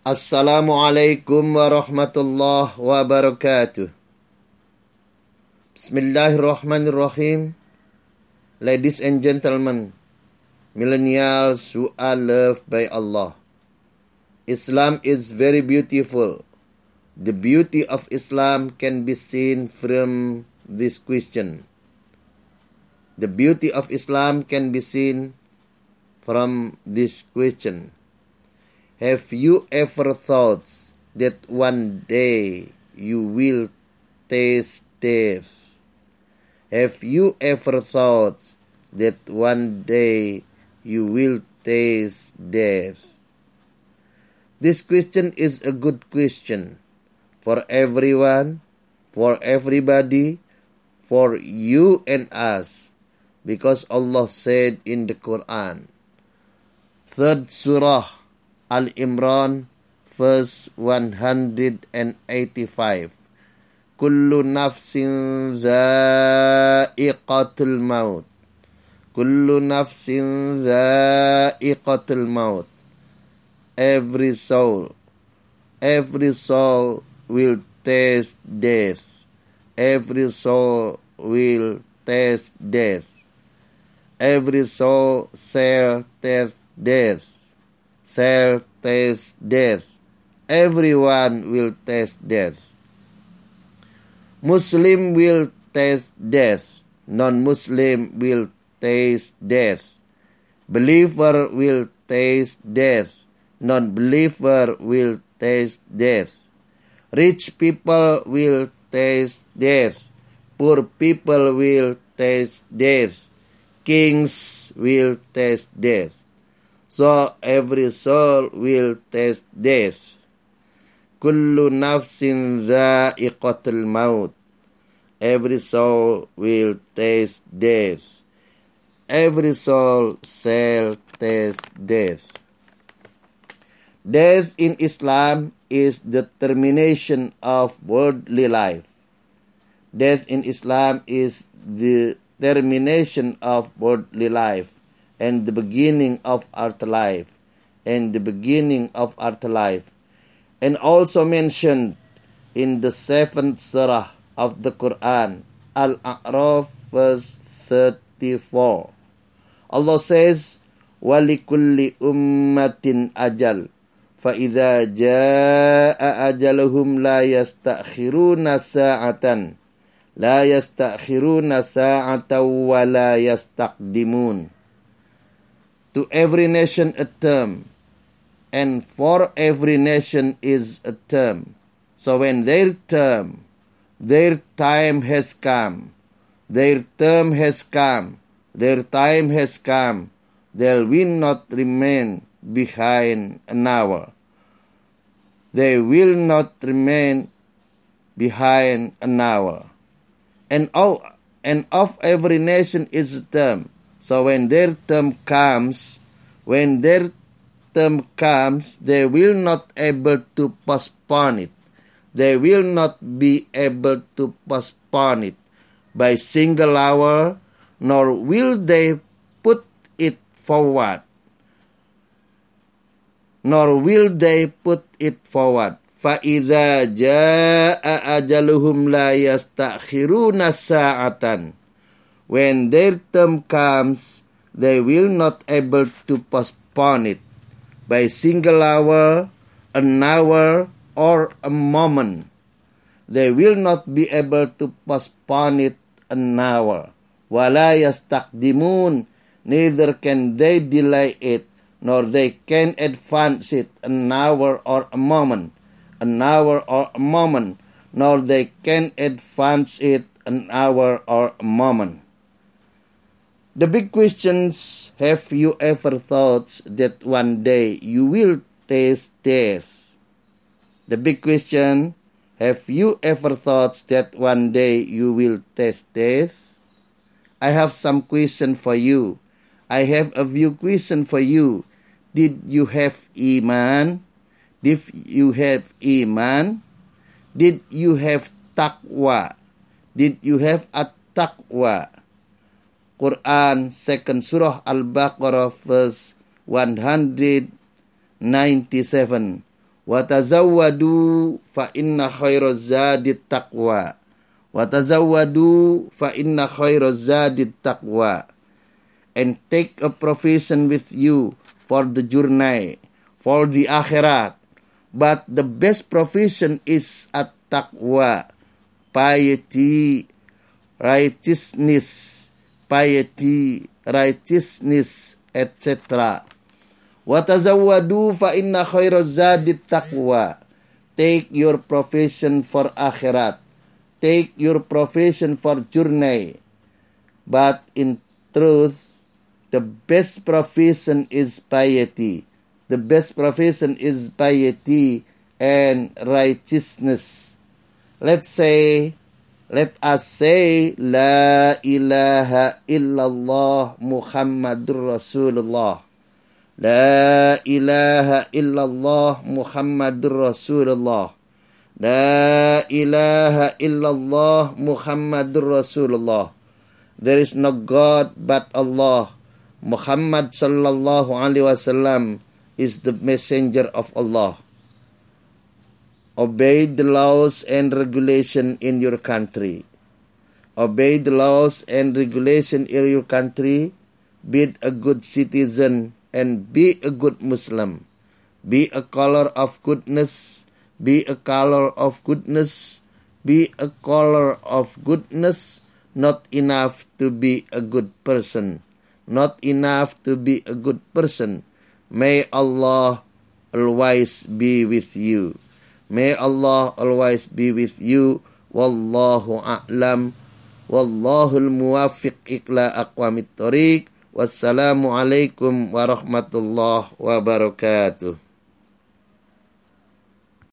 Assalamualaikum warahmatullahi wabarakatuh. Bismillahirrahmanirrahim. Ladies and gentlemen, millennials who are loved by Allah. Islam is very beautiful. The beauty of Islam can be seen from this question. The beauty of Islam can be seen from this question. Have you ever thought that one day you will taste death? Have you ever thought that one day you will taste death? This question is a good question for everyone, for everybody, for you and us because Allah said in the Quran. Third Surah Al Imran, verse 185. Kullu nafsin za'iqatul maut. Kullu nafsin za'iqatul maut. Every soul, every soul will taste death. Every soul will taste death. every soul shall taste death, shall taste death. Everyone will taste death. Muslim will taste death. Non-Muslim will taste death. Believer will taste death. Non-believer will taste death. Rich people will taste death. Poor people will taste death kings will taste death. So every soul will taste death. Kullu nafsin dha'iqatul maut. Every soul will taste death. Every soul shall taste death. Death in Islam is the termination of worldly life. Death in Islam is the termination of worldly life and the beginning of afterlife and the beginning of afterlife and also mentioned in the seventh surah of the Quran Al-A'raf verse 34 Allah says walikulli ummatin ajal فإذا جاء أجلهم لا يستأخرون ساعة لا يستأخرون ساعة ولا يستقدمون to every nation a term, and for every nation is a term. So when their term, their time has come, their term has come, their time has come, they will not remain behind an hour. They will not remain behind an hour. and and of every nation is a term. So when their term comes, when their term comes, they will not able to postpone it. They will not be able to postpone it by single hour, nor will they put it forward. Nor will they put it forward. فَإِذَا جَاءَ أَجَلُهُمْ لَا يَسْتَأْخِرُونَ سَاعَةً When their term comes, they will not able to postpone it by single hour, an hour, or a moment. They will not be able to postpone it an hour. وَلَا يَسْتَقْدِمُونَ Neither can they delay it, nor they can advance it an hour or a moment an hour or a moment, nor they can advance it an hour or a moment. The big questions have you ever thought that one day you will taste death? The big question have you ever thought that one day you will taste death? I have some question for you. I have a few question for you. Did you have iman? Did you have iman? Did you have taqwa? Did you have a taqwa? Quran, second surah Al-Baqarah, verse 197. Watazawwadu fa inna khairaz zadi taqwa. Watazawwadu fa inna khairaz zadi taqwa. And take a provision with you for the journey, for the akhirat. But the best provision is at taqwa, piety, righteousness, piety righteousness etc Watazawwadu fa inna khairaz zadi taqwa. Take your profession for akhirat. Take your profession for journey. But in truth, the best profession is piety. The best profession is piety and righteousness. Let's say, Let us say La ilaha illallah Muhammadur Rasulullah. La ilaha illallah Muhammadur Rasulullah. La ilaha illallah Muhammadur Rasulullah. There is no God but Allah. Muhammad sallallahu alaihi wasallam is the messenger of Allah. Obey the laws and regulation in your country Obey the laws and regulation in your country Be a good citizen and be a good Muslim. Be a color of goodness. Be a color of goodness. Be a color of goodness. Not enough to be a good person. Not enough to be a good person. May Allah always be with you. May Allah always be with you. Wallahu a'lam. Wallahu al-muwafiq ila aqwamit tariq. Wassalamualaikum warahmatullahi wabarakatuh.